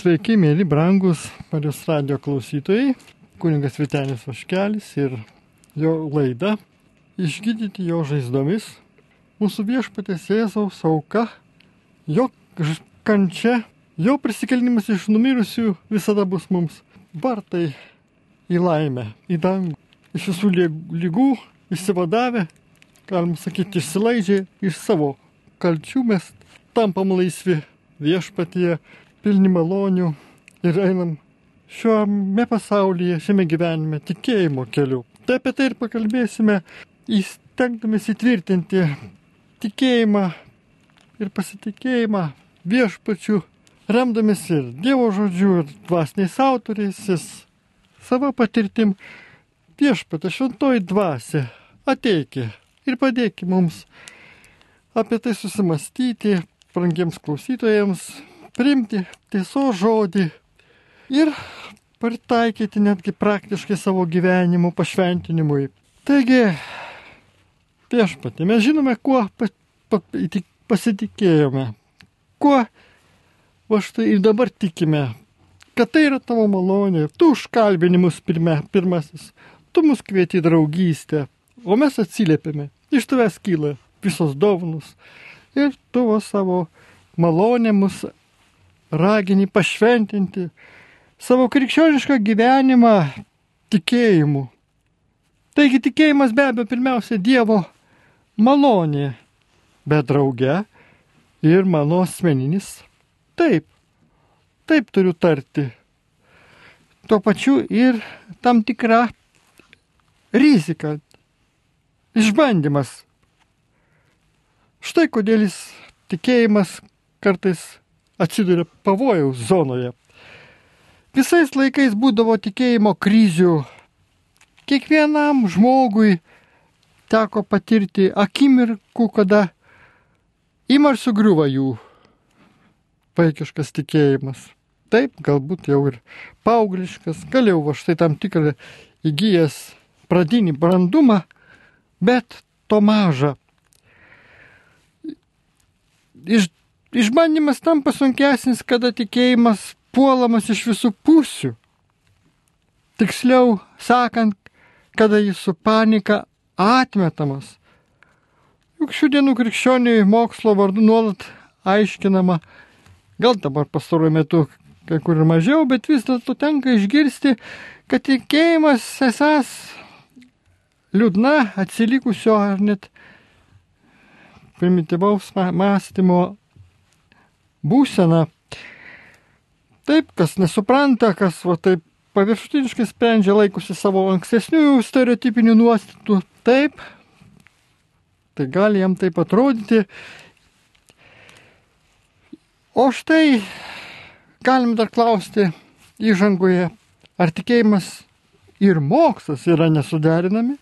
Sveiki, mėly, brangus Marijos radio klausytojai, kuningas Vitenis Vaškelis ir jo laida Išgydyti jo žaizdomis, mūsų viešpatės Jėzaus auka, jo kančia, jo prisikelimas iš numirusių visada bus mums vartai į laimę, į dangų. Iš visų lygų išsivadavę, galim sakyti, išsilaidžiai iš savo kalčių mes tampam laisvi viešpatyje pilni malonių ir einam šiame pasaulyje, šiame gyvenime tikėjimo keliu. Tai apie tai ir pakalbėsime, įstengdamis įtvirtinti tikėjimą ir pasitikėjimą viešpačių, remdamis ir Dievo žodžiu, ir dvasiniais autoriais, jis savo patirtim viešpatė šventoji dvasia ateikė ir padėkė mums apie tai susimastyti, brangiems klausytojams, priimti tiesos žodį ir pritaikyti netgi praktiškai savo gyvenimo pašventinimui. Taigi, viešpatė, mes žinome, kuo pasitikėjome, kuo va štai ir dabar tikime, kad tai yra tavo malonė, tu užkalbinimus pirme, pirmasis, tu mus kvieti į draugystę, o mes atsiliepėme, iš tavęs kyla visos dovanus ir tu savo malonė mus ragini pašventinti savo krikščionišką gyvenimą tikėjimu. Taigi tikėjimas be abejo pirmiausia Dievo malonė, bet drauge ir mano asmeninis taip. Taip turiu tarti. Tuo pačiu ir tam tikra rizika, išbandymas. Štai kodėl jis tikėjimas kartais atsiduria pavojaus zonoje. Visais laikais būdavo tikėjimo krizių. Kiekvienam žmogui teko patirti akimirkų, kada ima ir sugriuva jų vaikiškas tikėjimas. Taip, galbūt jau ir paaugliškas, gal jau va štai tam tikrą įgyjęs pradinį brandumą, bet to maža. Iš Išbandymas tampa sunkesnis, kada tikėjimas puolamas iš visų pusių. Tiksliau sakant, kada jis su panika atmetamas. Juk šių dienų krikščioniui mokslo vardu nuolat aiškinama, gal dabar pastaruoju metu kai kur ir mažiau, bet vis dėlto tenka išgirsti, kad tikėjimas esas liūdna, atsilikusio ar net primityvaus mąstymo būseną. Taip, kas nesupranta, kas va taip paviršutiniškai sprendžia, laikosi savo ankstesnių stereotipinių nuostatų, taip, tai gali jam taip atrodyti. O štai galim dar klausti įžangoje, ar tikėjimas ir mokslas yra nesuderinami?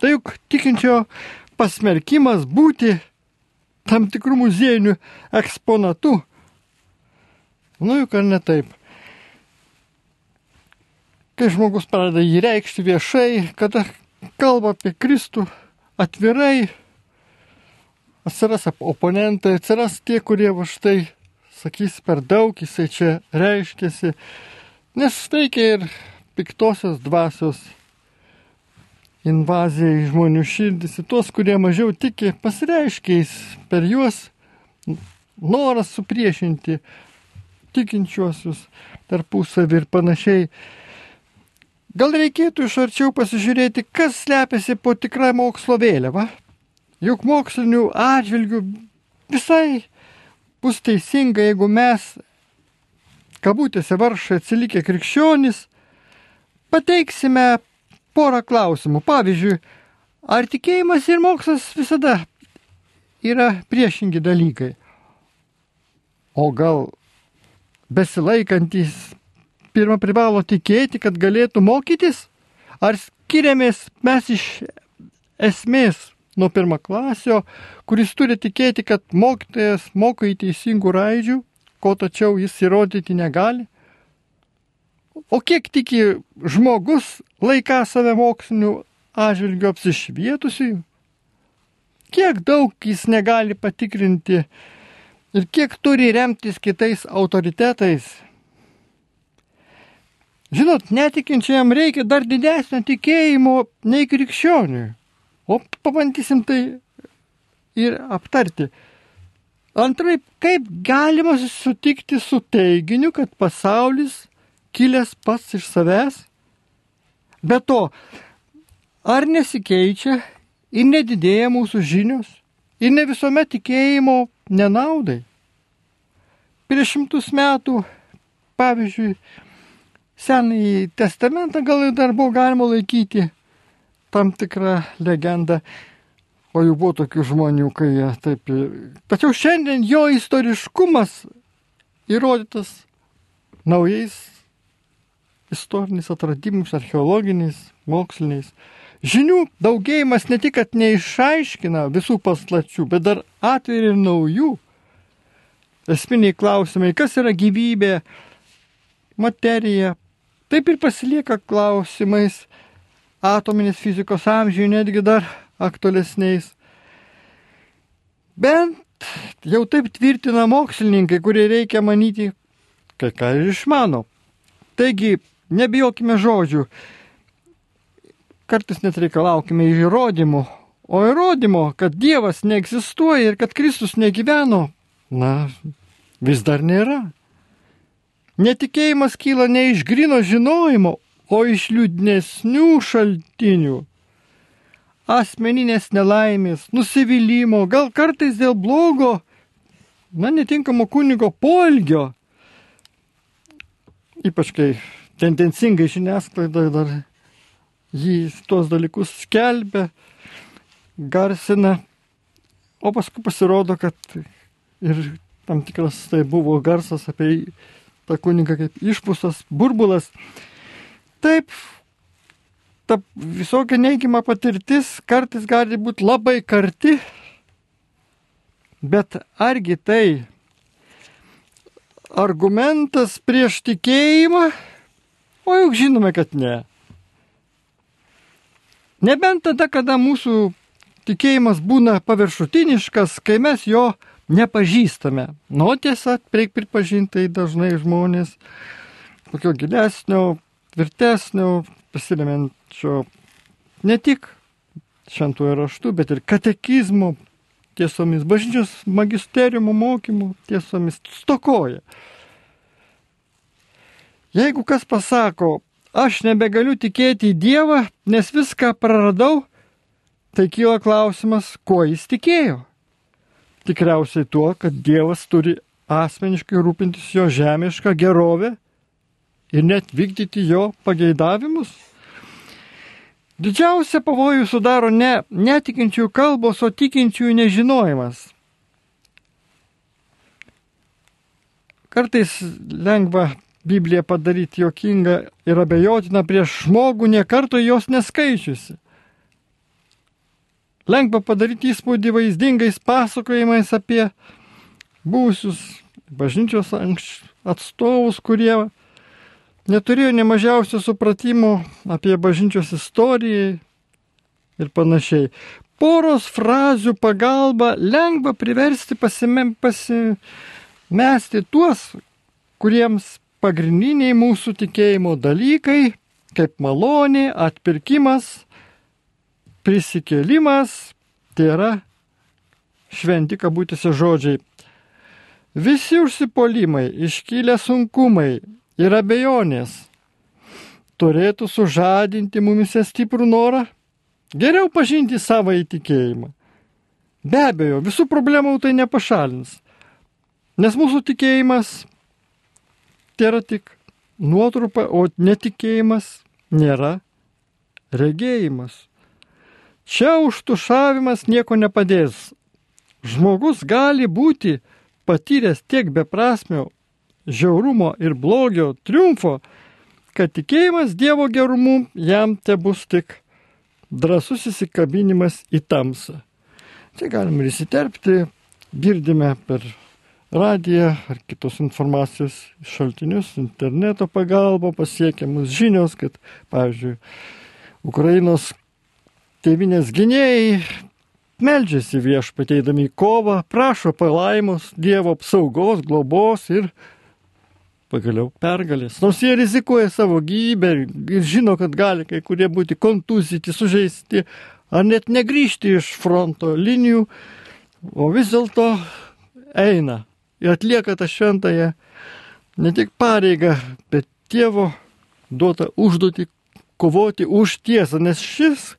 Tai juk tikinčio pasmerkimas būti tam tikrų muziejinių eksponatų. Nu juk ar ne taip. Kai žmogus pradeda jį reikšti viešai, kada kalba apie Kristų atvirai, atsiras oponentai, atsiras tie, kurie va štai sakys per daug, jisai čia reiškėsi, nes veikia ir piktosios dvasios invazija į žmonių širdis, į tuos, kurie mažiau tiki, pasireiškiais per juos noras supriešinti tikinčiuosius tarpusavį ir panašiai. Gal reikėtų iš arčiau pasižiūrėti, kas slepiasi po tikrą mokslo vėliavą? Juk mokslinių atžvilgių visai bus teisinga, jeigu mes, kabutėse varšai atsilikę krikščionys, pateiksime porą klausimų. Pavyzdžiui, ar tikėjimas ir mokslas visada yra priešingi dalykai? O gal besilaikantis pirmą privalo tikėti, kad galėtų mokytis? Ar skiriamės mes iš esmės nuo pirmą klasio, kuris turi tikėti, kad mokytojas moko į teisingų raidžių, ko tačiau jis įrodyti negali? O kiek tiki žmogus laiką save mokslinių atžvilgių apsišvietusiųjų? Kiek daug jis negali patikrinti ir kiek turi remtis kitais autoritetais. Žinot, netikinčiam reikia dar didesnio tikėjimo nei krikščioniui. O pabandysim tai ir aptarti. Antraip, kaip galima sutikti su teiginiu, kad pasaulis kilęs pats iš savęs? Be to, ar nesikeičia ir nedidėja mūsų žinios ir ne visuomet tikėjimo nenaudai? Prieš šimtus metų, pavyzdžiui, Senąjį testamentą gal ir dar buvo galima laikyti tam tikrą legendą, o jau buvo tokių žmonių, kai jie taip. Tačiau šiandien jo istoriškumas įrodytas naujais istoriniais atradimais, archeologiniais, moksliniais. Žinių daugėjimas ne tik, kad neišaiškina visų paslačių, bet dar atveria ir naujų. Esminiai klausimai, kas yra gyvybė, materija, taip ir pasilieka klausimais atominės fizikos amžiui netgi dar aktualesniais. Bent jau taip tvirtina mokslininkai, kurie reikia manyti, kai ką ir išmano. Taigi, nebijokime žodžių, kartais net reikalaukime įrodymų, o įrodymo, kad Dievas neegzistuoja ir kad Kristus negyveno, na, vis dar nėra. Netikėjimas kyla ne iš grino žinojimo, o iš liūdnesnių šaltinių. Asmeninės nelaimės, nusivylimų, gal kartais dėl blogo, na, netinkamo kunigo polgio. Ypač kai tendencingai žiniasklaida dar jį tuos dalykus skelbia, garsina, o paskui pasirodo, kad ir tam tikras tai buvo garsas apie tą kunigą kaip išpūstas burbulas. Taip, ta visokia neigiama patirtis kartais gali būti labai karti, bet argi tai argumentas prieš tikėjimą? O juk žinome, kad ne. Nebent tada, kada mūsų tikėjimas būna paviršutiniškas, kai mes jo nepažįstame. Nu, tiesa, reikia pripažinti, dažnai žmonės tokio gilesnio, tvirtesnio, pasiremiančio ne tik šventųjų raštų, bet ir katekizmų tiesomis, bažnyčios magisteriumų mokymų tiesomis stokoja. Jeigu kas pasako, aš nebegaliu tikėti į Dievą, nes viską praradau, tai kyla klausimas, kuo jis tikėjo. Tikriausiai tuo, kad Dievas turi asmeniškai rūpintis jo žemišką gerovę ir net vykdyti jo pageidavimus. Didžiausia pavojų sudaro ne netikinčių kalbos, o tikinčių nežinojimas. Kartais lengva Bibliją padaryti jokingą ir abejotiną prieš žmogų, niekarto jos neskaičiusi. Lengva padaryti įspūdį vaizdingais pasakojimais apie būsius bažnyčios atstovus, kurie neturėjo nemažiausio supratimo apie bažnyčios istoriją ir panašiai. Poros frazių pagalba lengva priversti pasime, pasimesti tuos, kuriems pagrindiniai mūsų tikėjimo dalykai, kaip malonė, atpirkimas, prisikėlimas tai yra šventi kabutėse žodžiai. Visi užsipolimai, iškilę sunkumai ir abejonės turėtų sužadinti mumise stiprų norą geriau pažinti savo įtikėjimą. Be abejo, visų problemų tai nepašalins, nes mūsų tikėjimas tai yra tik nuotrupa, o netikėjimas nėra regėjimas. Čia užtušavimas nieko nepadės. Žmogus gali būti patyręs tiek beprasmio žiaurumo ir blogio triumfo, kad tikėjimas Dievo gerumu jam te bus tik drasus įsikabinimas į tamsą. Čia galim ir įsiterpti, girdime per radiją ar kitos informacijos šaltinius, interneto pagalba pasiekiamus žinios, kad, pavyzdžiui, Ukrainos tėvinės gynėjai meldžiasi viešpateidami į kovą, prašo palaimos, Dievo apsaugos, globos ir pagaliau pergalės. Nors jie rizikuoja savo gyvybę ir žino, kad gali kai kurie būti kontuzyti, sužeisti ar net negrįžti iš fronto linijų, o vis dėlto eina ir atlieka tą šventąją ne tik pareigą, bet Dievo duotą užduotį kovoti už tiesą, nes šis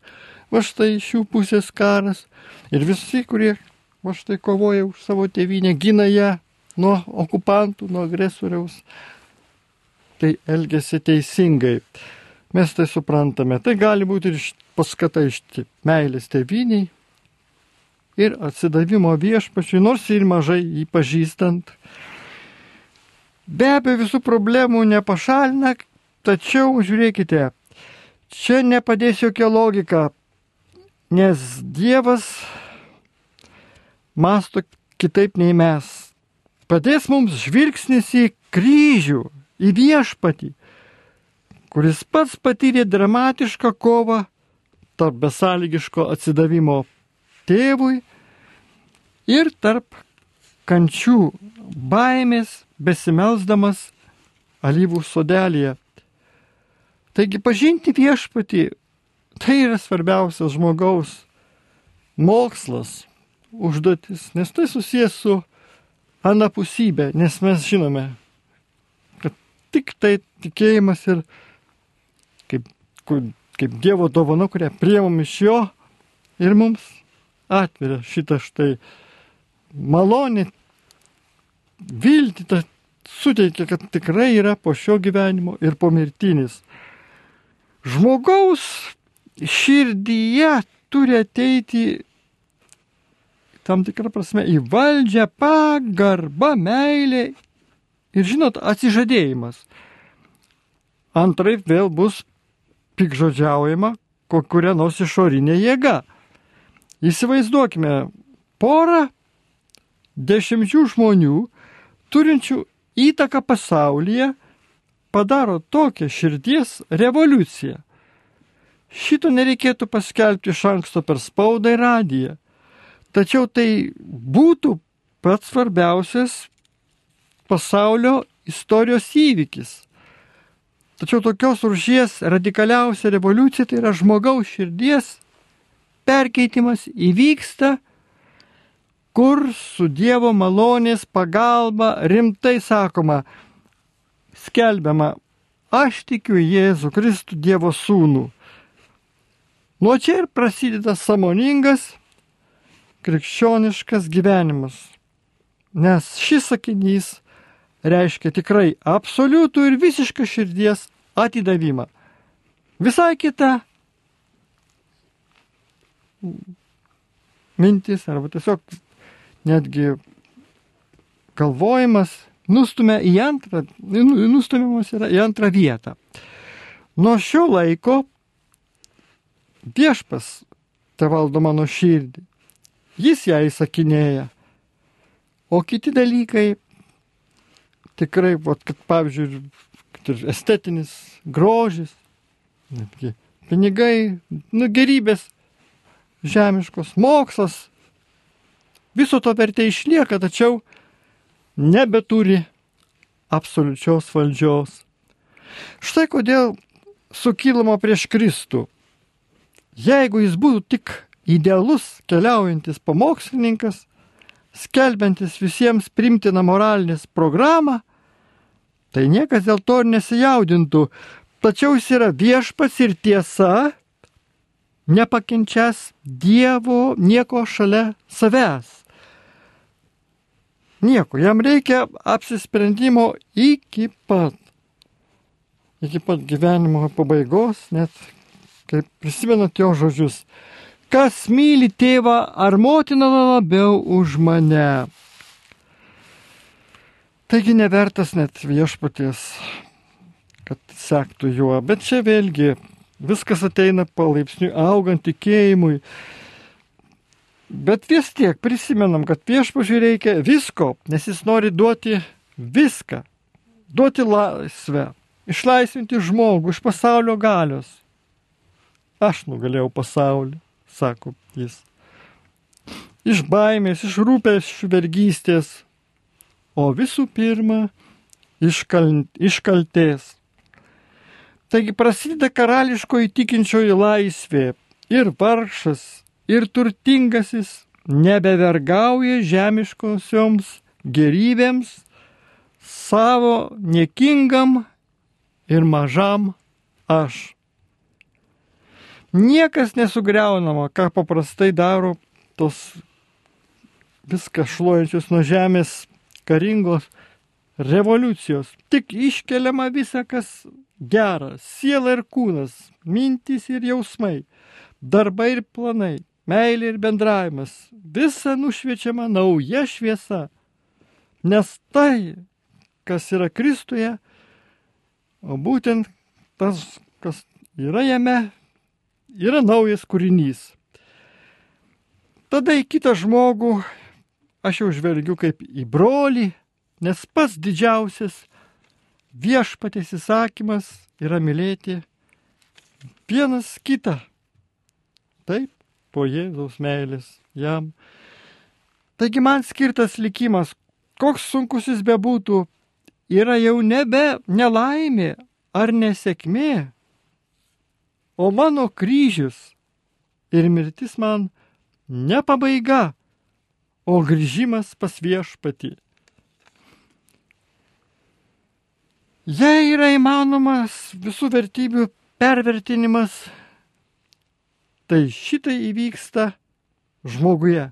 va štai šių pusės karas ir visi, kurie va štai kovoja už savo tėvynę, gina ją nuo okupantų, nuo agresoriaus, tai elgesi teisingai. Mes tai suprantame. Tai gali būti ir paskata iš meilės tėviniai ir atsidavimo viešpačiui, nors ir mažai jį pažįstant. Be abejo, visų problemų nepašalina, tačiau žiūrėkite, čia nepadės jokia logika, nes Dievas masto kitaip nei mes. Padės mums žvilgsnis į kryžių, į viešpatį, kuris pats patyrė dramatišką kovą tarp besąlygiško atsidavimo tėvui ir tarp kančių, baimės, besimelsdamas alyvų sodelėje. Taigi pažinti viešpatį tai yra svarbiausias žmogaus mokslas, užduotis, nes tai susijęs su anapusybė, nes mes žinome, kad tik tai tikėjimas ir kaip, kaip Dievo dovana, kurią priemam iš jo ir mums atveria šitą štai malonį, viltį, tą suteikia, kad tikrai yra po šio gyvenimo ir po mirtinis. Žmogaus širdyje turi ateiti tam tikrą prasme į valdžią, pagarba, meilė ir, žinot, atsižadėjimas. Antraip vėl bus pikžodžiaujama kokia nors išorinė jėga. Įsivaizduokime porą dešimčių žmonių, turinčių įtaką pasaulyje, padaro tokią širdies revoliuciją. Šito nereikėtų paskelbti iš anksto per spaudą ir radiją. Tačiau tai būtų pats svarbiausias pasaulio istorijos įvykis. Tačiau tokios rūšies radikaliausia revoliucija tai yra žmogaus širdies perkeitimas įvyksta, kur su Dievo malonės pagalba rimtai sakoma, skelbiama, aš tikiu Jėzų Kristų Dievo sūnų. Nuo čia ir prasideda samoningas krikščioniškas gyvenimas. Nes šis sakinys reiškia tikrai absoliutų ir visišką širdies atidavimą. Visai kita mintis arba tiesiog netgi galvojimas nustumia į antrą, nu, nustumiamas yra į antrą vietą. Nuo šio laiko viešpas te valdo mano širdį jis ją įsakinėja. O kiti dalykai tikrai, vat, kad pavyzdžiui, kad ir estetinis grožis, netgi pinigai, nu gerybės, žemiškos mokslas, viso to vertė išlieka, tačiau nebeturi absoliučios valdžios. Štai kodėl sukilimo prieš Kristų. Jeigu jis būtų tik idealus keliaujantis pamokslininkas, skelbiantis visiems primtiną moralinės programą, tai niekas dėl to ir nesijaudintų, tačiau jis yra viešpats ir tiesa, nepakenčias Dievo nieko šalia savęs. Nieko, jam reikia apsisprendimo iki pat, iki pat gyvenimo pabaigos, net kaip prisimenat jo žodžius, kas myli tėvą ar motiną labiau už mane. Taigi nevertas net viešpaties, kad sektų juo. Bet čia vėlgi viskas ateina palaipsniui augant tikėjimui. Bet vis tiek prisimenam, kad viešpažiui reikia visko, nes jis nori duoti viską. Duoti laisvę, išlaisvinti žmogų iš pasaulio galios. Aš nugalėjau pasaulį sako jis. iš baimės, iš rūpesčių vergystės, o visų pirma, iš, kal, iš kalties. Taigi prasideda karališkoji tikinčioji laisvė ir vargšas, ir turtingasis nebevergauja žemiškosioms gerybėms savo niekingam ir mažam aš. Niekas nesugriaunama, ką paprastai daro tos viską šluojančios nuo žemės karingos revoliucijos. Tik iškeliama visa, kas gera - siela ir kūnas, mintys ir jausmai, darbai ir planai, meilė ir bendravimas. Visa nušviečiama nauja šviesa. Nes tai, kas yra Kristuje, o būtent tas, kas yra jame, yra naujas kūrinys. Tada į kitą žmogų aš jau žvelgiu kaip į brolį, nes pats didžiausias viešpatės įsakymas yra mylėti vienas kitą. Taip, po Jėzaus meilės jam. Taigi man skirtas likimas, koks sunkus jis bebūtų, yra jau nebe nelaimė ar nesėkmė, o mano kryžius ir mirtis man ne pabaiga, o grįžimas pas viešpatį. Jei yra įmanomas visų vertybių pervertinimas, tai šitai įvyksta žmoguje.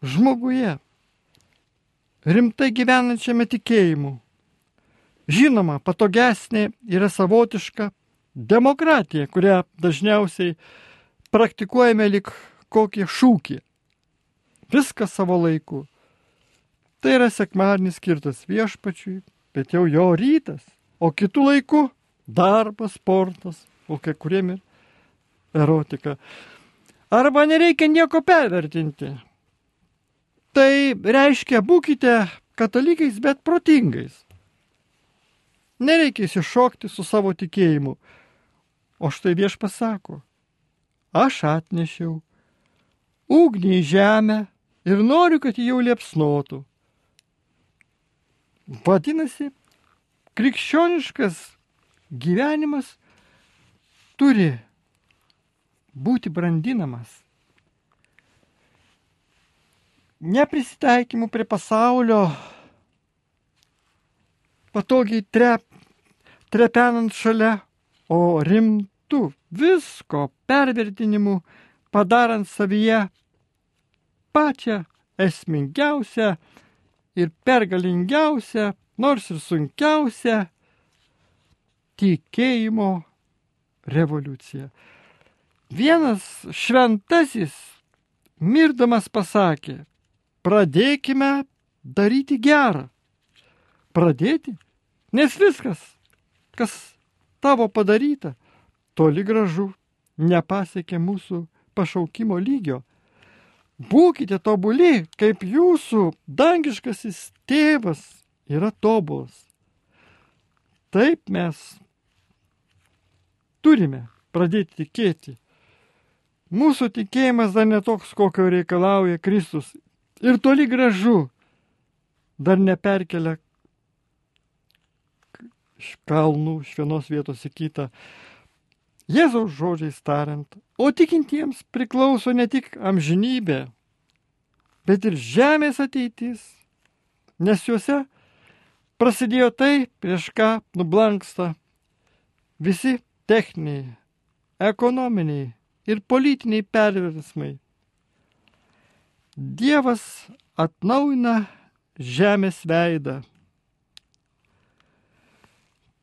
Žmoguje, rimtai gyvenančiame tikėjimu. Žinoma, patogesnė yra savotiška demokratija, kurią dažniausiai praktikuojame lik kokį šūkį. Viskas savo laiku. Tai yra sekmadienis skirtas viešpačiui, bet jau jo rytas. O kitų laikų darbas, sportas, o kai kuriem ir erotika. Arba nereikia nieko pervertinti. Tai reiškia, būkite katalikais, bet protingais. Nereikia įsišokti su savo tikėjimu. O štai vieš pasako, aš atnešiau ugnį į žemę ir noriu, kad jį jau liepsnotų. Vadinasi, krikščioniškas gyvenimas turi būti brandinamas. Neprisitaikymu prie pasaulio, patogiai trep, trepenant šalia, o rimtų visko pervertinimu padarant savyje pačią esmingiausią ir pergalingiausią, nors ir sunkiausią tikėjimo revoliuciją. Vienas šventasis mirdamas pasakė, pradėkime daryti gerą. Pradėti, nes viskas, kas tavo padaryta, toli gražu nepasiekė mūsų pašaukimo lygio. Būkite tobuli, kaip jūsų dangiškasis tėvas yra tobulas. Taip mes turime pradėti tikėti. Mūsų tikėjimas dar netoks, kokio reikalauja Kristus. Ir toli gražu dar neperkelia iš kalnų, iš vienos vietos į kitą. Jėzaus žodžiais tariant, o tikintiems priklauso ne tik amžinybė, bet ir žemės ateitis, nes juose prasidėjo tai, prieš ką nublanksta visi techniniai, ekonominiai ir politiniai perversmai. Dievas atnaujina žemės veidą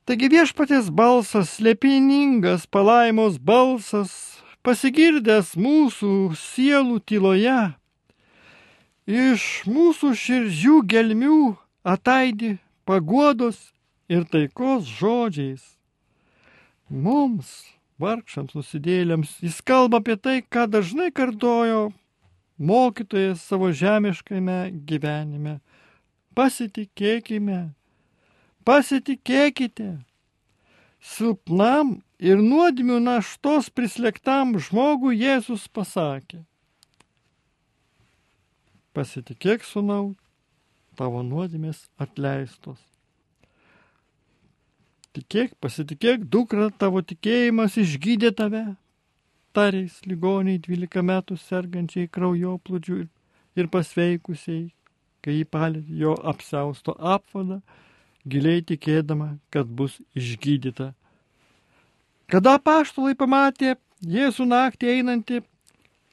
Taigi viešpatės balsas, slėpiningas palaimos balsas, pasigirdęs mūsų sielų tyloje, iš mūsų širdžių gelmių ataidi paguodos ir taikos žodžiais. Mums, vargšams nusidėlėms, jis kalba apie tai, ką dažnai kartojo mokytojas savo žemiškame gyvenime. Pasitikėkime Pasitikėkite, silpnam ir nuodimių naštos prislėgtam žmogui Jėzus pasakė, pasitikėk sunau, tavo nuodėmės atleistos. Tikėk, pasitikėk, dukra, tavo tikėjimas išgydė tave, tariais ligoniai 12 metų sergančiai kraujoplūdžių ir, ir pasveikusiai, kai jį palėtė jo apsausto apvadą, giliai tikėdama, kad bus išgydyta. Kada paštolai pamatė Jėzų naktį einantį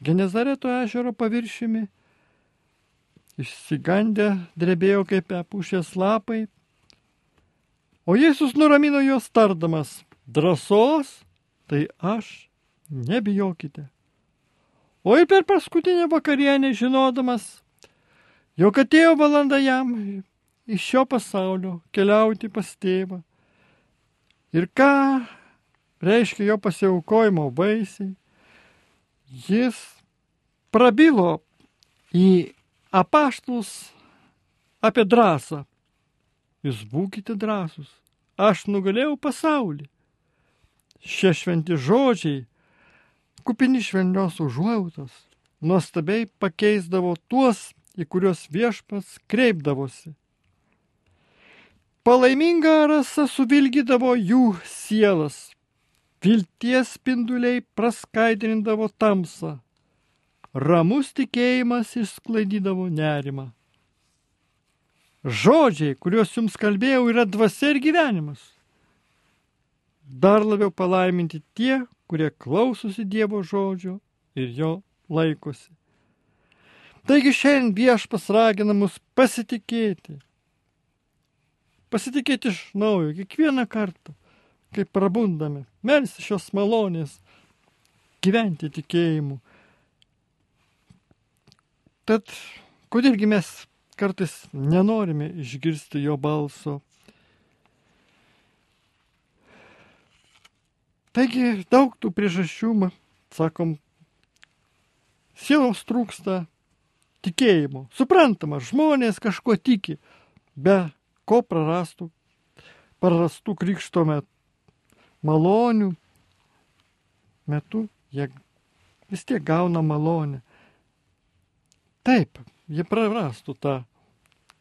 Genezareto ežero paviršiumi, išsigandę drebėjo kaip apušės lapai, o Jėzus nuramino juos tardamas, drąsos, tai aš, nebijokite. O ir per paskutinę vakarienę žinodamas, jog atėjo valanda jam iš šio pasaulio keliauti pas tėvą. Ir ką reiškia jo pasiaukojimo baisiai. Jis prabilo į apaštus apie drąsą. Jūs būkite drąsus. Aš nugalėjau pasaulį. Šie šventi žodžiai, kupini švelnios užuojautos, nuostabiai pakeisdavo tuos, į kuriuos viešpats kreipdavosi. Palaiminga rasa suvilgydavo jų sielas, Vilties spinduliai praskaidrindavo tamsą. Ramus tikėjimas išsklaidydavo nerimą. Žodžiai, kuriuos jums kalbėjau, yra dvasia ir gyvenimas. Dar labiau palaiminti tie, kurie klausosi Dievo žodžio ir jo laikosi. Taigi šiandien viešpas ragina mus pasitikėti. Pasitikėti iš naujo, kiekvieną kartą kai prabundame, melsti šios malonės, gyventi tikėjimu. Tad kodėlgi mes kartais nenorime išgirsti jo balso. Taigi daug tų priežasčių, sakom, sielos trūksta tikėjimo. Suprantama, žmonės kažko tiki, be ko prarastų, prarastų krikšto metu malonių metu jie vis tiek gauna malonę. Taip, jie prarastų tą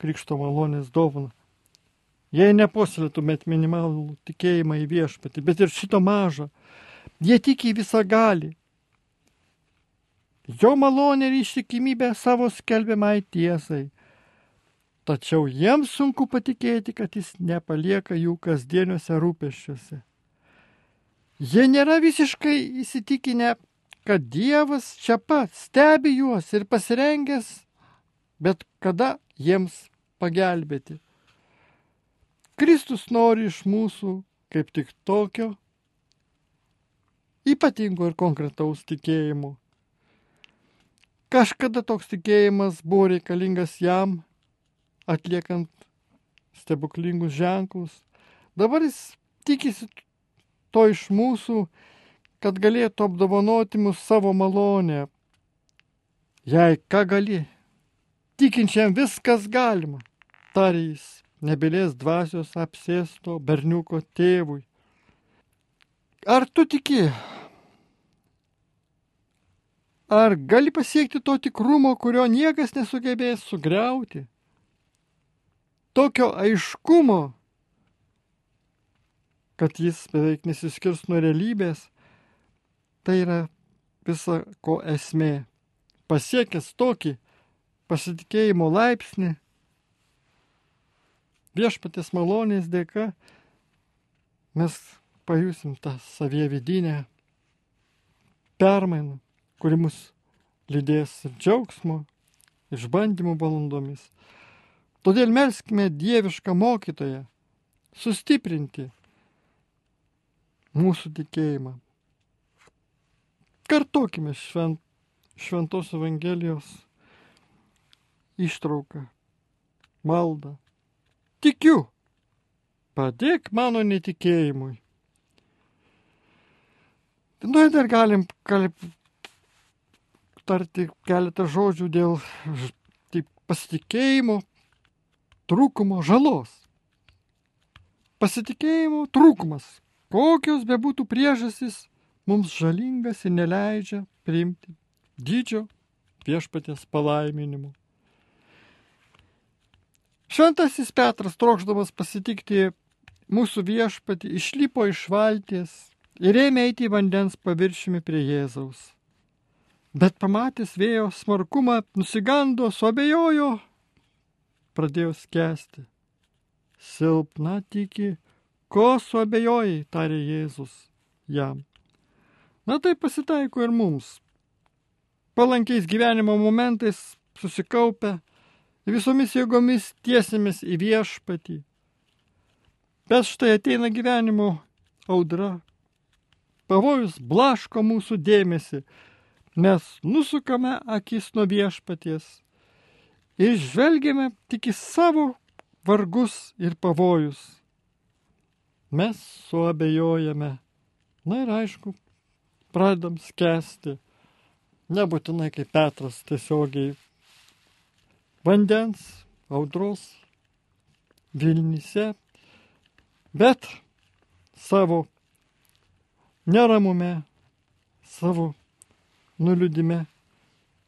krikšto malonės dovaną. Jei nepuoselėtumėt minimalų tikėjimą į viešpatį, bet ir šito mažo, jie tiki visą gali. Jo malonė ir ištikimybė savo skelbiamai tiesai. Tačiau jiems sunku patikėti, kad jis nepalieka jų kasdieniuose rūpeščiuose. Jie nėra visiškai įsitikinę, kad Dievas čia pat stebi juos ir pasirengęs, bet kada jiems pagelbėti. Kristus nori iš mūsų kaip tik tokio ypatingo ir konkretaus tikėjimo. Kažkada toks tikėjimas buvo reikalingas jam, atliekant stebuklingus ženklus. Dabar jis tikisi to iš mūsų, kad galėtų apdovanoti mus savo malonę. Jei ką gali, tikinčiam viskas galima, tarė jis, nebelės dvasios apsėsto berniuko tėvui. Ar tu tiki? Ar gali pasiekti to tikrumo, kurio niekas nesugebės sugriauti? Tokio aiškumo, kad jis beveik nesiskirs nuo realybės, tai yra visa ko esmė. Pasiekęs tokį pasitikėjimo laipsnį, viešpatės malonės dėka, mes pajusim tą savie vidinę permainą, kuri mus lydės ir džiaugsmo, išbandymų valandomis. Todėl melskime dievišką mokytoją, sustiprinti mūsų tikėjimą. Kartokime švent, šventos Evangelijos ištrauką, maldą. Tikiu, padėk mano netikėjimui. Nu, dar galim kalb, tarti keletą žodžių dėl taip, pasitikėjimo trūkumo žalos. Pasitikėjimo trūkumas Kokios bebūtų priežastys, mums žalingas ir neleidžia priimti didžio viešpatės palaiminimo. Šventasis Petras, trokšdamas pasitikti mūsų viešpatį, išlipo iš valties ir ėmė eiti į vandens paviršiumi prie Jėzaus. Bet pamatęs vėjo smarkumą, nusigando, suabejojo, pradėjo skęsti. Silpna tiki, ko suabejojai, tarė Jėzus jam. Na tai pasitaiko ir mums. Palankiais gyvenimo momentais susikaupę, visomis jėgomis tiesimės į viešpatį. Bet štai ateina gyvenimo audra. Pavojus blaško mūsų dėmesį, mes nusukame akis nuo viešpaties ir žvelgiame tik į savo vargus ir pavojus. Mes suabejojame. Na ir aišku, pradedam skęsti. Nebūtinai kaip Petras tiesiogiai vandens, audros, Vilnyse, bet savo neramume, savo nuliūdime,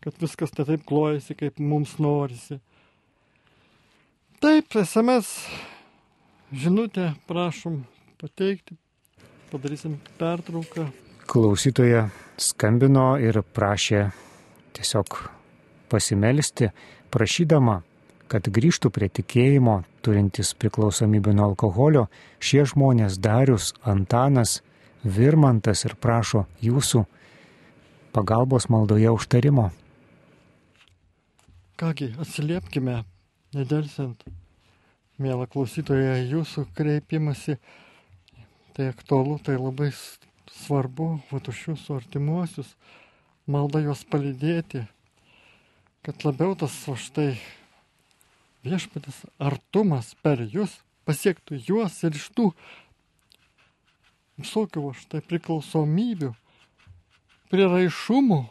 kad viskas ne taip klojasi, kaip mums norisi. Taip, SMS žinutę prašom pateikti, padarysim pertrauką. Klausytoja skambino ir prašė tiesiog pasimelisti, prašydama, kad grįžtų prie tikėjimo, turintis priklausomybę nuo alkoholio, šie žmonės Darius, Antanas, Virmantas ir prašo jūsų pagalbos maldoje užtarimo. Kągi, atsiliepkime, nedelsiant, mėla klausytoja, jūsų kreipimasi. Tai aktualu, tai labai svarbu, va už jūsų artimuosius, malda juos palydėti, kad labiau tas va štai viešpatis artumas per jūs pasiektų juos ir iš tų visokių va štai priklausomybių, priraišumų,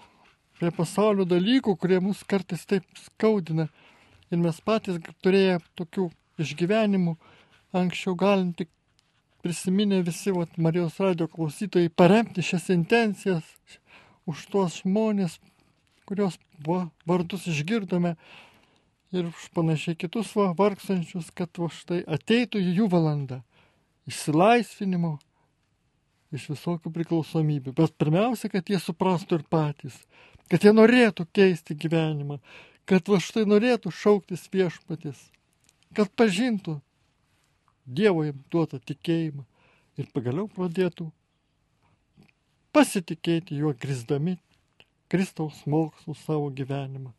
prie pasaulio dalykų, kurie mus kartais taip skaudina. Ir mes patys turėję tokių išgyvenimų, anksčiau galim tik prisiminę visi vat, Marijos radio klausytojai paremti šias intencijas už tuos žmonės, kurios va, vardus išgirdome ir už panašiai kitus va, vargstančius, kad va štai ateitų jų valanda išsilaisvinimo iš visokių priklausomybių. Bet pirmiausia, kad jie suprastų ir patys, kad jie norėtų keisti gyvenimą, kad va štai norėtų šauktis viešpatis, kad pažintų Dievo jam duotą tikėjimą ir pagaliau pradėtų pasitikėti juo grįsdami Kristaus mokslų savo gyvenimą.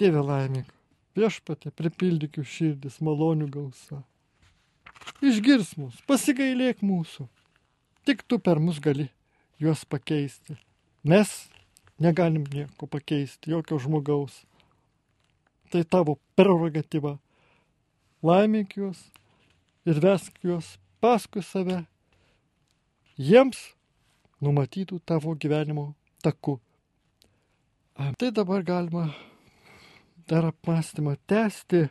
Dieve laimėk, viešpatė, pripildyk jų širdis malonių gausa. Išgirs mus, pasigailėk mūsų. Tik tu per mus gali juos pakeisti. Mes negalim nieko pakeisti, jokio žmogaus. Tai tavo prerogatyva. Laimėk juos ir vesk juos paskui save. Jiems numatytų tavo gyvenimo taku. Tai dabar galima dar apmąstymą tęsti,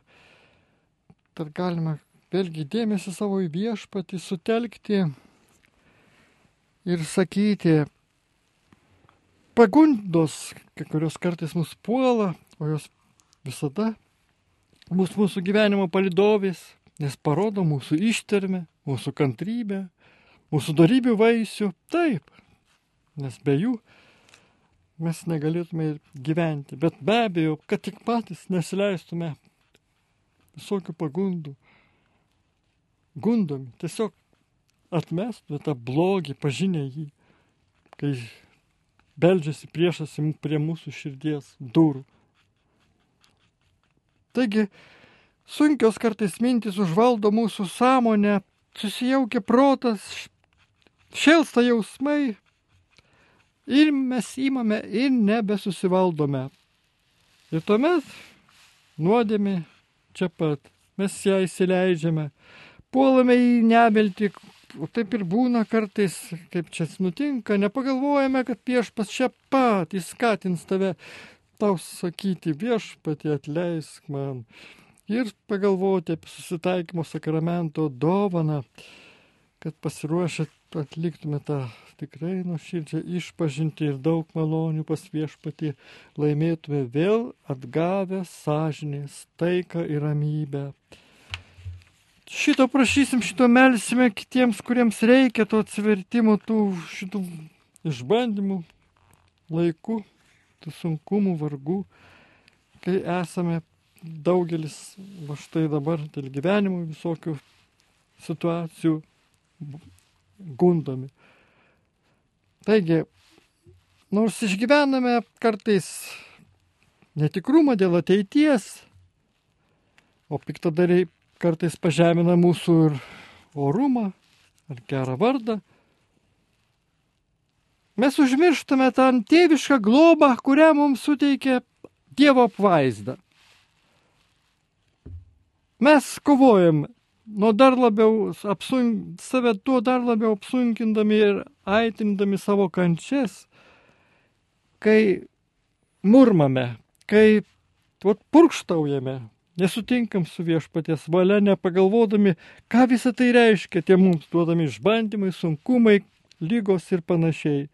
dar galima vėlgi dėmesį savo į viešpatį sutelkti ir sakyti, pagundos, kai kurios kartais mus puola, o jos visada bus mūsų gyvenimo palidovės, nes parodo mūsų ištermę, mūsų kantrybę, mūsų darybių vaisių. Taip, nes be jų mes negalėtume gyventi. Bet be abejo, kad tik patys nesileistume visokių pagundų, gundomi, tiesiog atmestume tą blogį, pažinę jį, kai beldžiasi priešas prie mūsų širdies durų. Taigi, sunkios kartais mintis užvaldo mūsų sąmonę, susijaukia protas, šėlsta jausmai ir mes įmame ir nebesusivaldome. Ir tuomet nuodėmi čia pat, mes ją įsileidžiame, puolame į nebeltį, o taip ir būna kartais, kaip čia nutinka, nepagalvojame, kad viešpas čia pat įskatins tave tau sakyti viešpatį atleisk man ir pagalvoti apie susitaikymo sakramento dovaną, kad pasiruošę atliktume tą tikrai nuoširdžią išpažinti ir daug malonių pas viešpatį laimėtume vėl atgavę sąžinės, taiką ir ramybę. Šito prašysim, šito melsime kitiems, kuriems reikia to atsivertimo, tų šitų išbandymų, laikų, tų sunkumų, vargų, kai esame daugelis va štai dabar dėl gyvenimo visokių situacijų gundomi. Taigi, nors išgyvename kartais netikrumą dėl ateities, o piktadariai kartais pažemina mūsų ir orumą, ar gerą vardą. Mes užmirštame tą tėvišką globą, kurią mums suteikė Dievo apvaizda. Mes kovojam nuo dar labiau apsunk, save tuo dar labiau apsunkindami ir aitindami savo kančias, kai murmame, kai vat, purkštaujame, Nesutinkam su viešpaties valia, nepagalvodami, ką visą tai reiškia tie mums duodami išbandymai, sunkumai, lygos ir panašiai.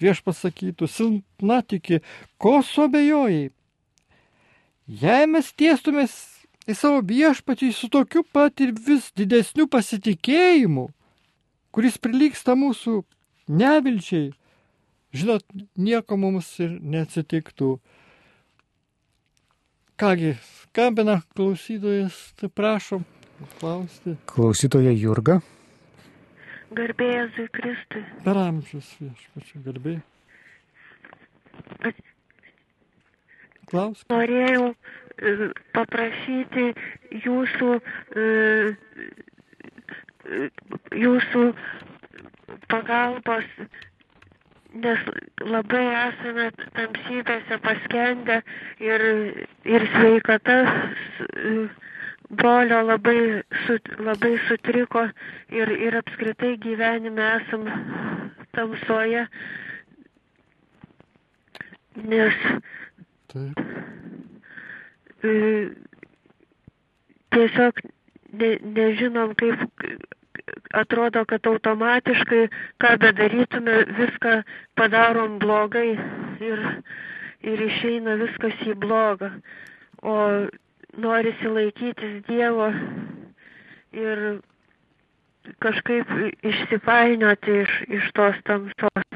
Viešpas sakytų, silpna tiki, ko suabejojai. Jei mes tiestumės į savo viešpatį su tokiu pat ir vis didesniu pasitikėjimu, kuris prilyksta mūsų nevilčiai, žinot, nieko mums ir neatsitiktų. Kągi, skambina klausytojas, tai prašom klausti. Klausytoja Jurga. Garbėjai Jėzui Kristui. Per amžius viešpačiu garbė. Klausk. Norėjau e, paprašyti jūsų, e, e, jūsų pagalbos nes labai esame tamsybėse paskendę ir, ir sveikata brolio labai, su, labai sutriko ir, ir apskritai gyvenime esam tamsoje, nes Taip. tiesiog ne, nežinom, kaip atrodo, kad automatiškai, ką bedarytume, viską padarom blogai ir, ir išeina viskas į blogą. O norisi laikytis Dievo ir kažkaip išsipainioti iš, iš tos tamsos.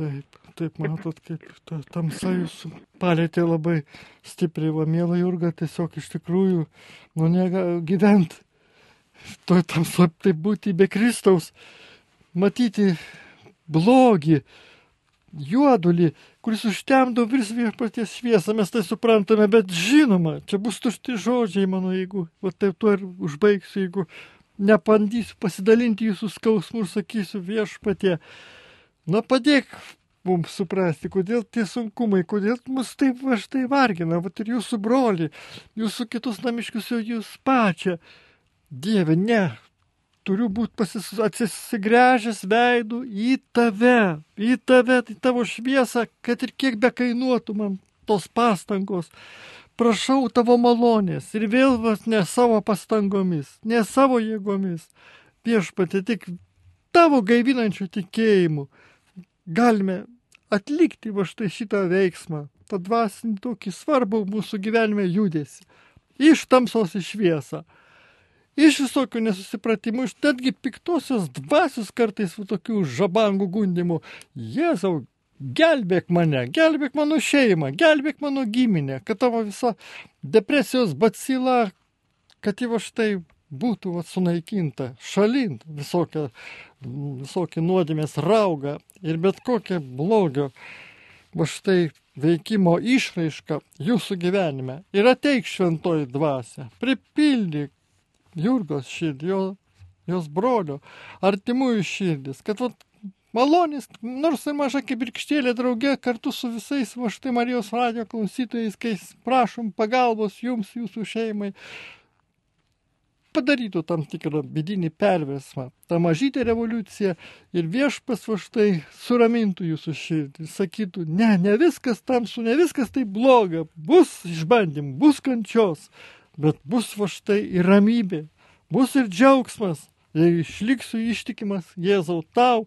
Taip, taip matot, kaip ta tamsa jūsų palėtė labai stipriai, va, mėla Jurga, tiesiog iš tikrųjų, nu, nega gyventi toj tamsoj taip būti be Kristaus, matyti blogį, juodulį, kuris užtemdo virs viešpaties šviesą, mes tai suprantame, bet žinoma, čia bus tušti žodžiai mano, jeigu, va taip tuo ir užbaigsiu, jeigu nepandysiu pasidalinti jūsų skausmų ir sakysiu viešpatie, na padėk mums suprasti, kodėl tie sunkumai, kodėl mus taip va štai vargina, va ir jūsų broli, jūsų kitus namiškius jūs pačią. Dieve, ne. Turiu būti atsigręžęs veidų į tave, į tave, į tavo šviesą, kad ir kiek be kainuotų man tos pastangos. Prašau tavo malonės ir vėl vas ne savo pastangomis, ne savo jėgomis. Viešpatė tik tavo gaivinančių tikėjimų galime atlikti va štai šitą veiksmą, tą dvasinį tokį svarbų mūsų gyvenime judesi. Iš tamsos į šviesą iš visokių nesusipratimų, iš netgi piktosios dvasios kartais tokių žabangų gundimų. Jėzau, gelbėk mane, gelbėk mano šeimą, gelbėk mano giminę, kad tavo visa depresijos bacila, kad jau štai būtų va, sunaikinta, šalint visokią, visokią nuodėmės raugą ir bet kokią blogio, va štai veikimo išraišką jūsų gyvenime. Ir ateik šventoji dvasia, pripildyk Jurgos širdį, jo, jos brolio, artimųjų širdis, kad vat, malonės, nors ir maža kibirkštėlė draugė kartu su visais va štai Marijos radio klausytojais, kai prašom pagalbos jums, jūsų šeimai, padarytų tam tikrą vidinį perversmą, tą mažytę revoliuciją ir viešpas va štai suramintų jūsų širdį, sakytų, ne, ne viskas tamsu, ne viskas tai bloga, bus išbandymų, bus kančios, bet bus va štai ir ramybė, bus ir džiaugsmas, ir išliksiu ištikimas Jėzau tau,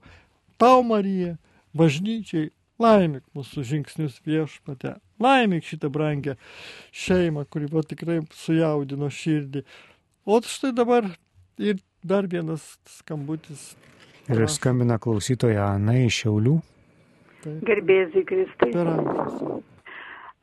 tau Marija, bažnyčiai, laimik mūsų žingsnius viešpate, laimik šitą brangę šeimą, kuri buvo tikrai sujaudino širdį. O štai dabar ir dar vienas skambutis. Ir skambina klausytoja Ana iš Šiaulių. Gerbėzi Kristai. Per amžius.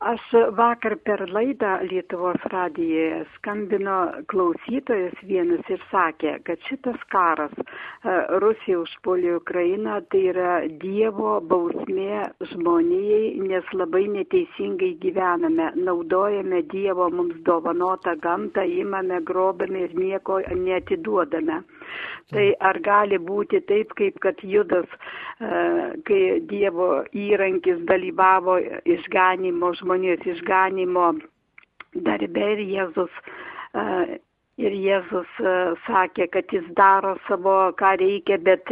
Aš vakar per laidą Lietuvos radijoje skambino klausytojas vienas ir sakė, kad šitas karas e, Rusija užpuolė Ukrainą tai yra Dievo bausmė žmonijai, nes labai neteisingai gyvename, naudojame Dievo mums dovanotą gamtą, imame, grobame ir nieko netiduodame. Tai ar gali būti taip, kaip kad Judas, e, kai Dievo įrankis dalyvavo išganimo, žmonijos išganimo darbe ir Jėzus. E, ir Jėzus e, sakė, kad jis daro savo, ką reikia, bet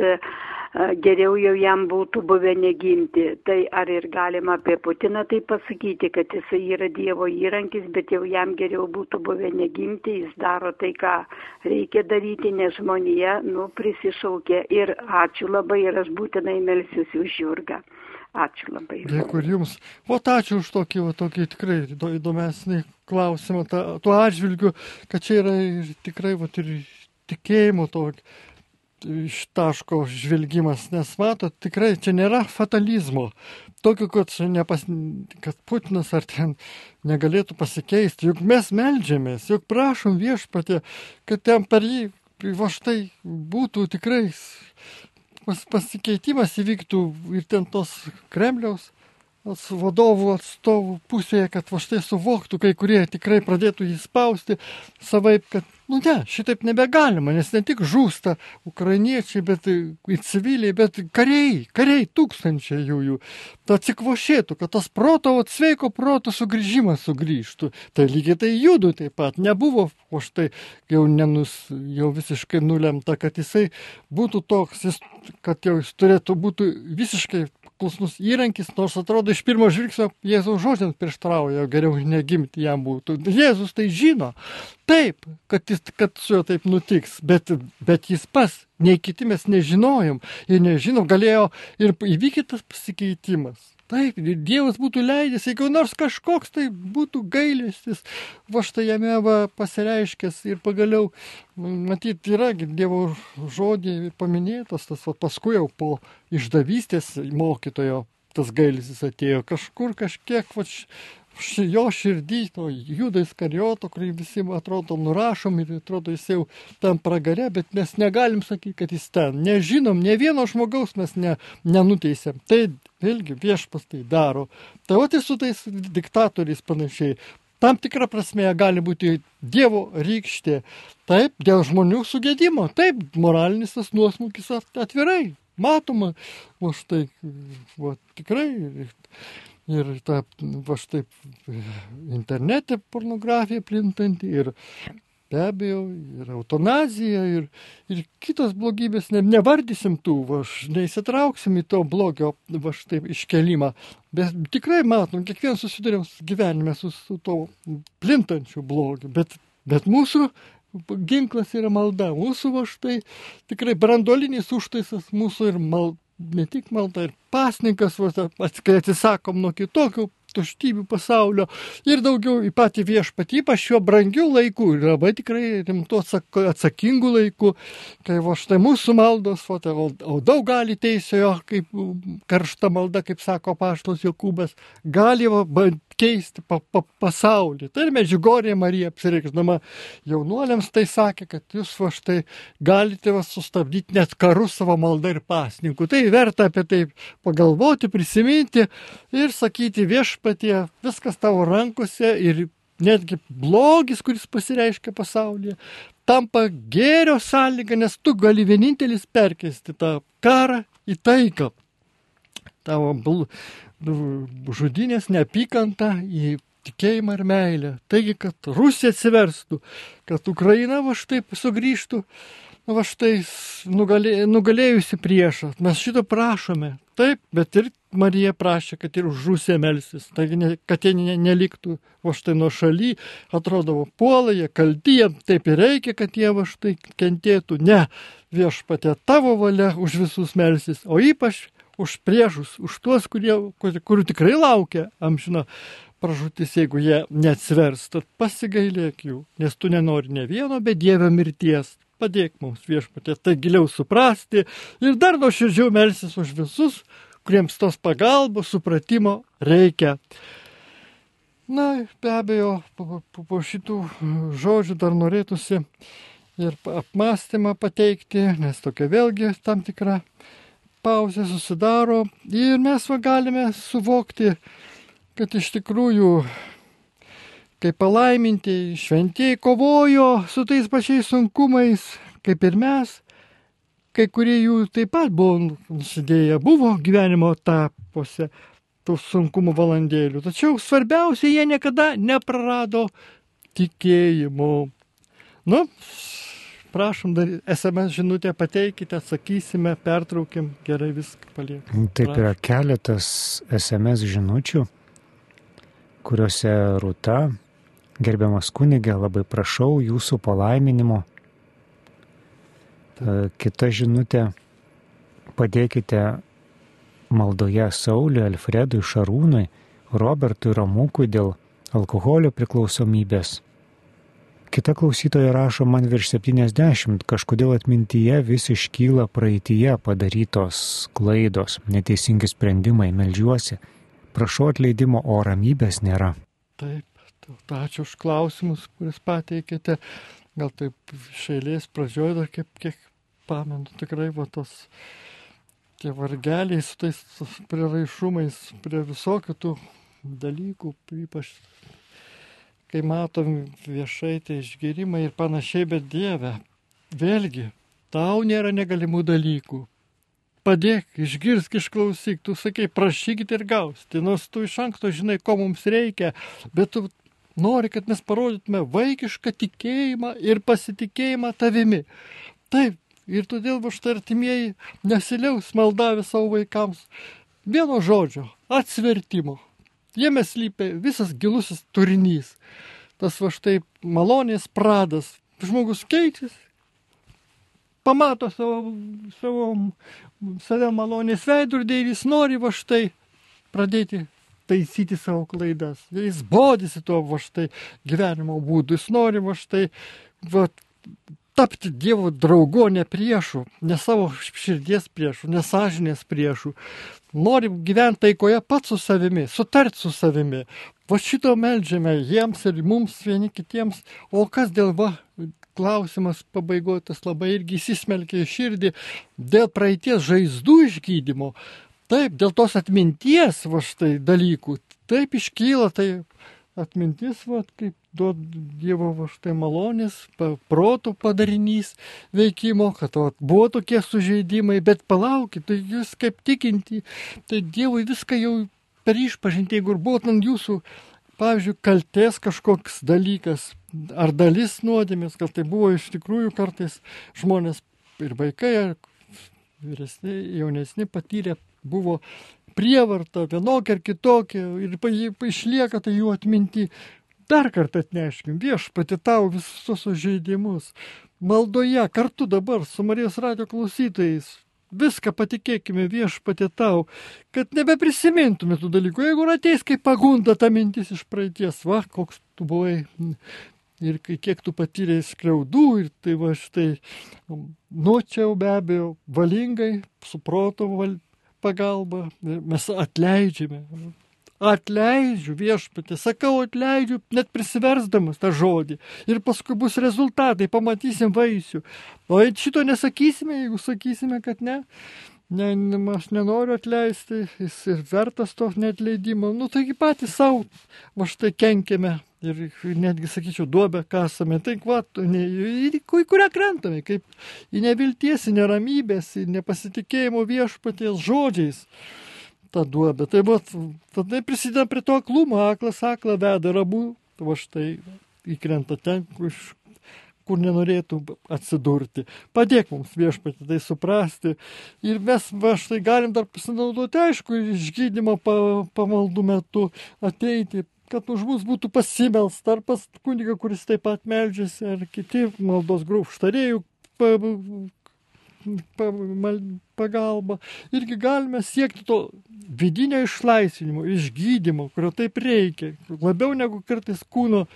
geriau jau jam būtų buvę negimti. Tai ar ir galima apie Putiną tai pasakyti, kad jisai yra Dievo įrankis, bet jau jam geriau būtų buvę negimti, jis daro tai, ką reikia daryti, nes žmonija, nu, prisišaukė. Ir ačiū labai ir aš būtinai melsiuosi už Jurgą. Ačiū labai. Dėkui ir jums. O ačiū už tokį, o, tokį tikrai įdomesnį klausimą, ta, tuo atžvilgiu, kad čia yra ir tikrai va, ir tikėjimo tokio iš taško žvelgimas, nes matot, tikrai čia nėra fatalizmo. Tokio, kad, nepas, kad Putinas ar ten negalėtų pasikeisti. Juk mes melžiamės, juk prašom viešpatė, kad ten per jį, va štai, būtų tikrai pas, pasikeitimas įvyktų ir ten tos Kremliaus vadovų atstovų pusėje, kad va štai suvoktų, kai kurie tikrai pradėtų jį spausti savaip, kad Nu ne, šitaip nebegalima, nes ne tik žūsta ukrainiečiai, bet ir civiliai, bet kariai, kariai tūkstančiai jų jų. Ta atsikvošėtų, kad tas proto, o sveiko proto sugrįžimas sugrįžtų. Tai lygiai tai judu taip pat. Nebuvo, o štai jau, nenus, jau visiškai nulemta, kad jisai būtų toks, jis, kad jau jis turėtų būti visiškai klusnus įrankis, nors atrodo iš pirmo žvilgsnio Jėzaus žodžiams prieštrauja, geriau negimti jam būtų. Jėzus tai žino, Taip, kad, jis, kad su juo taip nutiks, bet, bet jis pas, nei kiti mes nežinojom ir nežinom, galėjo ir įvykti tas pasikeitimas. Taip, Dievas būtų leidęs, jeigu nors kažkoks tai būtų gailestis, va štai jame va pasireiškęs ir pagaliau, matyt, yra Dievo žodį paminėtas, tas va, paskui jau po išdavystės mokytojo tas gailestis atėjo. Kažkur kažkiek, va, jo širdį, to judais karioto, kurį visi atrodo nurašom ir atrodo jis jau tam pragare, bet mes negalim sakyti, kad jis ten. Nežinom, ne vieno žmogaus mes ne, nenuteisėm. Tai vėlgi viešpas tai daro. Tai o tai su tais diktatoriais panašiai. Tam tikrą prasme gali būti Dievo rykštė. Taip, dėl žmonių sugėdimo. Taip, moralinis tas nuosmukis atvirai. Matoma, o štai, va, tikrai ir ta, va štai internete pornografija plintanti ir be abejo ir eutanazija ir, ir kitos blogybės, ne, nevardysim tų, va, neįsitrauksim į to blogio va štai iškelimą, bet tikrai matom, kiekvienas susidurėm gyvenime su, su to plintančiu blogiu, bet, bet mūsų ginklas yra malda, mūsų va štai tikrai brandolinis užtaisas mūsų ir malda ne tik malda ir pasninkas, kai atsisakom nuo kitokių tuštybių pasaulio ir daugiau į patį viešpatį, ypač šiuo brangiu laiku ir labai tikrai rimtu atsakingu laiku, kai va štai mūsų maldos, tai, o, o daug gali teisėjo, kaip karšta malda, kaip sako paštos Jokūbas, gali va, keisti pa, pa, pasaulį. Tai ir Medžiugorė Marija apsireikšdama jaunuoliams tai sakė, kad jūs va štai galite va sustabdyti net karus savo maldą ir pasninkų. Tai verta apie tai pagalvoti, prisiminti ir sakyti viešpatie, viskas tavo rankose ir netgi blogis, kuris pasireiškia pasaulyje, tampa gėrio sąlyga, nes tu gali vienintelis perkesti tą karą į taiką. Tavo žudinės neapykantą į tikėjimą ir meilę. Taigi, kad Rusija atsiverstų, kad Ukraina va štai sugrįžtų va štai nugalė, nugalėjusi priešą. Mes šito prašome. Taip, bet ir Marija prašė, kad ir už Rusiją melsis, taigi ne, kad jie ne, neliktų va štai nuo šaly, atrodo, puola, jie kalti, jie taip ir reikia, kad jie va štai kentėtų. Ne, viešpatė tavo valia už visus melsis, o ypač už priešus, už tuos, kurie, kur, kurių tikrai laukia amžino pražutis, jeigu jie neatsvers, tad pasigailėk jų, nes tu nenori ne vieno, bet Dievo mirties. Padėk mums viešpatė tai giliau suprasti ir dar nuoširdžiau melsis už visus, kuriems tos pagalbos, supratimo reikia. Na, be abejo, po, po, po šitų žodžių dar norėtųsi ir apmąstymą pateikti, nes tokia vėlgi tam tikra pauzė susidaro ir mes va galime suvokti, kad iš tikrųjų kaip palaiminti šventieji kovojo su tais pačiais sunkumais, kaip ir mes, kai kurie jų taip pat buvo nusidėję, buvo gyvenimo etapuose tų sunkumų valandėlių. Tačiau svarbiausia, jie niekada neprarado tikėjimo. Nu, prašom, dar SMS žinutę pateikite, atsakysime, pertraukim, gerai viską paliekam. Taip yra keletas SMS žinučių, kuriuose Rūta Gerbiamas kunigė, labai prašau jūsų palaiminimo. Kita žinutė, padėkite maldoje Sauliui, Alfredui, Šarūnui, Robertui Ramukui dėl alkoholio priklausomybės. Kita klausytoja rašo man virš 70, kažkodėl atmintyje vis iškyla praeitie padarytos klaidos, neteisingi sprendimai, melžiuosi. Prašau atleidimo, o ramybės nėra. Taip, Ačiū už klausimus, kuris pateikėte. Gal taip šeilės pradžioje dar kaip kiek pamenu, tikrai va tos tie vargeliai su tais priraišumais prie visokių tų dalykų, ypač kai matom viešai tai išgerimai ir panašiai, bet Dieve, vėlgi, tau nėra negalimų dalykų. Padėk, išgirsk, išklausyk, tu sakai, prašykit ir gausite, nors tu iš anksto žinai, ko mums reikia, bet tu nori, kad mes parodytume vaikišką tikėjimą ir pasitikėjimą tavimi. Taip, ir todėl va štai artimieji nesiliaus maldavę savo vaikams vieno žodžio - atsvertimo. Jame slypia visas gilusis turinys. Tas va štai malonės pradas. Žmogus keičiasi, pamato savo, savo, save malonės veidrodį ir jis nori va štai pradėti taisyti savo klaidas. Jis bodisi tuo va štai gyvenimo būdu, jis nori va štai va, tapti Dievo draugu, ne priešu, ne savo širdies priešu, ne sąžinės priešu. Nori gyventi taikoje pats su savimi, sutarti su savimi. Va šito melžiame jiems ir mums vieni kitiems. O kas dėl va klausimas pabaigotas labai irgi įsismelkia į širdį dėl praeities žaizdų išgydymo. Taip, dėl tos atminties, va štai dalykų, taip iškyla, tai atmintis, va, kaip duod Dievo va štai malonės, protų padarinys veikimo, kad va, buvo tokie sužeidimai, bet palaukit, tai jūs kaip tikinti, tai Dievui viską jau per išpažinti, jeigu ir buvo ant jūsų, pavyzdžiui, kalties kažkoks dalykas, ar dalis nuodėmės, gal tai buvo iš tikrųjų kartais žmonės ir vaikai, ar vyresni, jaunesni patyrė buvo prievarta vienokia ar kitokia ir išlieka tai jų atminti. Dar kartą atneškim viešpati tau visus sužeidimus. Maldoje kartu dabar su Marijos radio klausytojais viską patikėkime viešpatė tau, kad nebeprisimintume tų dalykų. Jeigu ateis kaip pagunda ta mintis iš praeities, va, koks tu buvai ir kiek tu patyrėjai skriaudų ir tai va štai, nu čia jau be abejo valingai, su proto val, pagalba, mes atleidžiame. Atleidžiu viešpatį, sakau atleidžiu, net prisiversdamas tą žodį. Ir paskui bus rezultatai, pamatysim vaisių. O šito nesakysime, jeigu sakysime, kad ne. Ne, aš nenoriu atleisti, jis ir vertas to netleidimo. Nu, taigi patys savo, va štai kenkėme ir netgi, sakyčiau, duobę kasame. Tai va, į kurią krentame, kaip į nevilties, į neramybės, į nepasitikėjimo viešpaties žodžiais tą duobę. Tai va, tada prisideda prie to aklumo, aklas aklą veda, rabu, va štai įkrenta ten, kur, kur nenorėtų atsidurti. Padėk mums viešpatį tai suprasti. Ir mes va štai galim dar pasinaudoti, aišku, išgydymo pamaldų metu ateiti kad už mus būtų pasimelsta ar pas kunigą, kuris taip pat meldžiasi, ar kiti maldos grūpštarėjų pagalba. Irgi galime siekti to vidinio išlaisvinimo, išgydymo, kurio taip reikia, labiau negu kartais kūno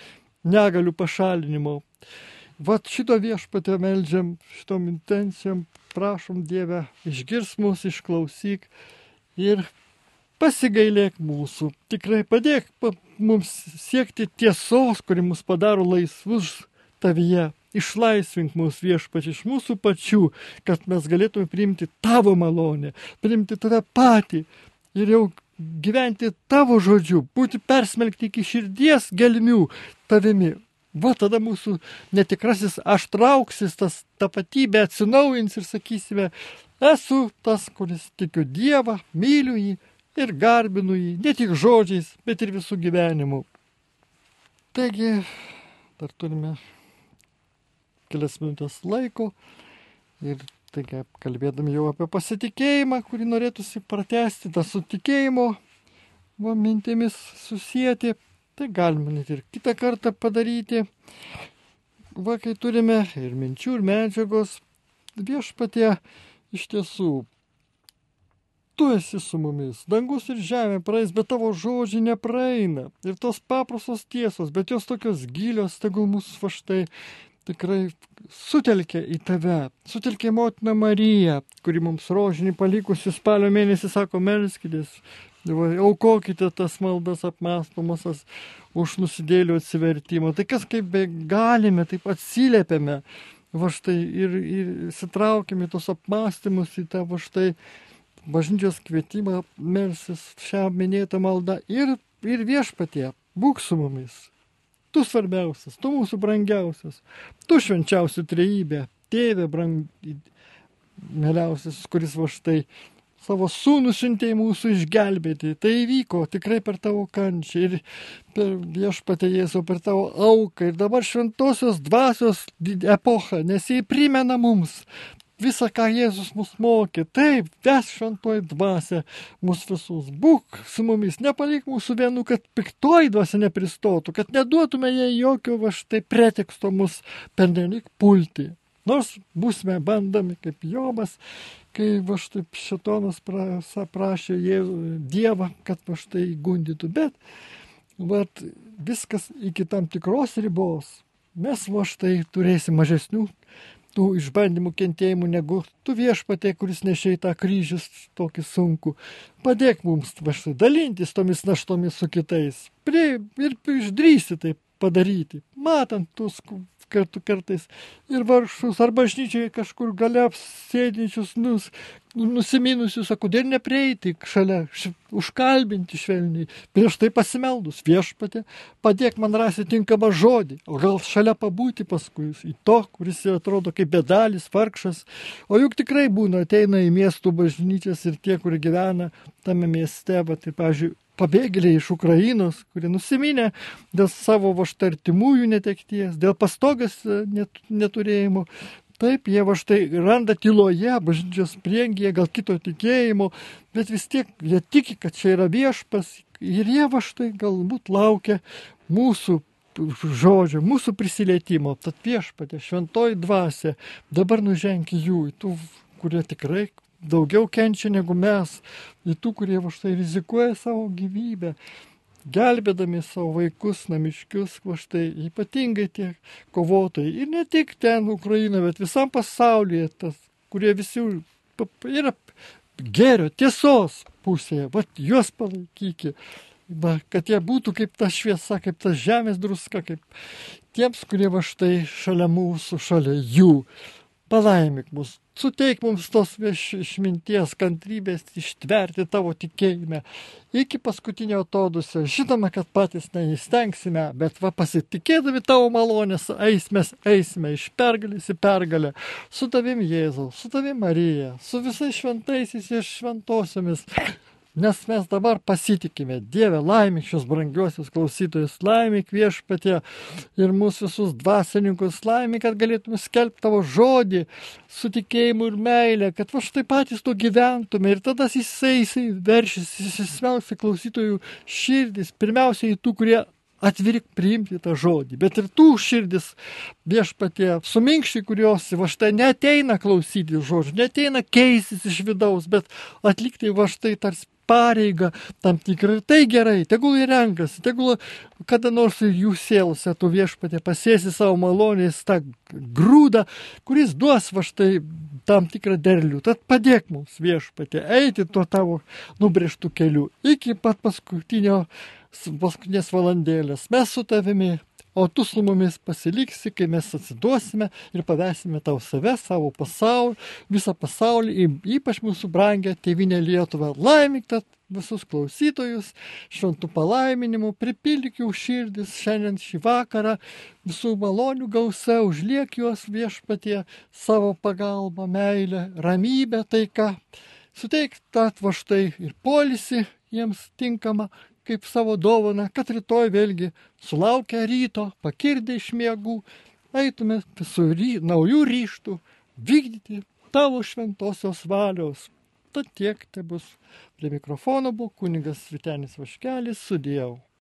negalių pašalinimo. Vat šito viešpatė meldžiam, šitom intencijom, prašom Dievę, išgirs mus, išklausyk ir pasigailėk mūsų. Tikrai padėk pa, mums siekti tiesos, kuri mus padaro laisvus tavyje. Išlaisvink mūsų viešpačiai iš mūsų pačių, kad mes galėtume priimti tavo malonę, priimti tave patį ir jau gyventi tavo žodžiu, būti persmelkti iki širdies gelmių tavimi. Va tada mūsų netikrasis aš trauksis, tas tapatybė atsinaujins ir sakysime, esu tas, kuris tikiu Dievą, myliu jį ir garbinu jį, ne tik žodžiais, bet ir visų gyvenimų. Taigi, dar turime kelias minutės laiko ir taigi kalbėdami jau apie pasitikėjimą, kurį norėtųsi pratesti, tą sutikėjimo va, mintimis susijęti, tai galima net ir kitą kartą padaryti. Va, kai turime ir minčių, ir medžiagos, viešpatie iš tiesų tu esi su mumis. Dangus ir žemė praeis, bet tavo žodžiai nepraeina. Ir tos paprastos tiesos, bet jos tokios gilios, tegul mūsų va štai tikrai sutelkė į tave, sutelkė motina Marija, kuri mums rožinį palikusi spalio mėnesį sako, melskitės, aukokite tas maldas apmastomasas už nusidėlių atsivertimą. Tai kas kaip galime, taip atsiliepiame, va štai ir, ir sitraukime tos apmastymus į tą va štai bažnyčios kvietimą melsis šią minėtą maldą ir, ir viešpatie, būk su mumis. Tu svarbiausias, tu mūsų brangiausias, tu švenčiausia trejybė, tėvė brang, mėliausias, kuris va štai savo sūnų siuntė į mūsų išgelbėti. Tai įvyko tikrai per tavo kančią ir per viešpatę Jėzų, per tavo auką. Ir dabar šventosios dvasios epocha, nes jie primena mums visą, ką Jėzus mus mokė. Taip, ves šventoji dvasia mus visus. Būk su mumis, nepalik mūsų vienų, kad piktoji dvasia nepristotų, kad neduotume jai jokio va štai preteksto mus pernelik pulti. Nors būsime bandami kaip Jobas, kai va štai šitonas prašė Dievą, kad va štai gundytų. Bet va, viskas iki tam tikros ribos. Mes va štai turėsim mažesnių tų išbandymų kentėjimų negu tu viešpatė, kuris nešiai tą kryžius tokį sunku. Padėk mums vaštai dalintis tomis naštomis su kitais. Prie, ir išdrysi tai padaryti, matant tuos kartu kartais ir vargšus, ar bažnyčiai kažkur galia sėdinčius, nus, nusiminusius, sako, kodėl neprieiti šalia, užkalbinti švelniai, prieš tai pasimeldus viešpatė, padėk man rasti tinkamą žodį, o gal šalia pabūti paskui į to, kuris atrodo kaip bedalis, vargšas, o juk tikrai būna, ateina į miestų bažnyčias ir tie, kurie gyvena tame mieste, bet, tai, pavyzdžiui, pabėgėliai iš Ukrainos, kurie nusiminė dėl savo vaštartimųjų netekties, dėl pastogas e, net, neturėjimo. Taip, jie va štai randa tyloje, bažnyčios priekyje, gal kito tikėjimo, bet vis tiek jie tiki, kad čia yra viešpas ir jie va štai galbūt laukia mūsų žodžio, mūsų prisilietimo. Tad viešpatė, šventoji dvasia, dabar nuženk jų, tų, kurie tikrai daugiau kenčia negu mes, į tų, kurie va štai rizikuoja savo gyvybę, gelbėdami savo vaikus, namiškius, va štai ypatingai tie kovotojai. Ir ne tik ten Ukraina, bet visam pasaulyje, tas, kurie visi yra gerio, tiesos pusėje, va juos palaikykite. Va, kad jie būtų kaip ta šviesa, kaip ta žemės druska, kaip tiems, kurie va štai šalia mūsų, šalia jų. Palaimik mus, Suteik mums tos išminties, kantrybės ištverti tavo tikėjime iki paskutinio atodusio. Žinoma, kad patys neįstengsime, bet va pasitikėdami tavo malonės eismės eisime iš pergalės į pergalę. Su tavim Jėzau, su tavim Marija, su visais šventaisiais ir šventosiomis. Nes mes dabar pasitikime Dievę, laimik šios brangiosius klausytojus, laimik viešpatė ir mūsų visus dvasininkus, laimik, kad galėtume skelbti tavo žodį su tikėjimu ir meilė, kad va štai patys to gyventume. Ir tada jisai, jisai veršys, įsismelks į klausytojų širdis, pirmiausiai tų, kurie atvirik priimti tą žodį, bet ir tų širdis viešpatie suminkšti, kurios va štai neteina klausyti žodžių, neteina keistis iš vidaus, bet atlikti va štai tarsi pareigą tam tikrą. Ir tai gerai, tegul ir renkasi, tegul kada nors jų sielose tu viešpatė pasėsi savo malonės tą grūdą, kuris duos va štai tam tikrą derlių. Tad padėk mums viešpatė eiti tuo tavo nubrėžtų keliu iki pat paskutinio paskutinės valandėlės. Mes su tavimi, o tu su mumis pasiliksi, kai mes atsiduosime ir pavesime tau save, savo pasaulį, visą pasaulį, ypač mūsų brangę tėvinę Lietuvą. Laimik tad visus klausytojus, šventų palaiminimų, pripildyk jų širdis šiandien šį vakarą, visų malonių gausia, užliek juos viešpatie savo pagalbą, meilę, ramybę, taiką. Suteik tą atvaštai ir polisi jiems tinkamą, kaip savo dovaną, kad rytoj vėlgi sulaukę ryto, pakirdę iš miegų, eitume su ry, naujų ryštų vykdyti tavo šventosios valios. Tad tiek tai bus. Prie mikrofono buvo kunigas Vitenis Vaškelis, sudėjau.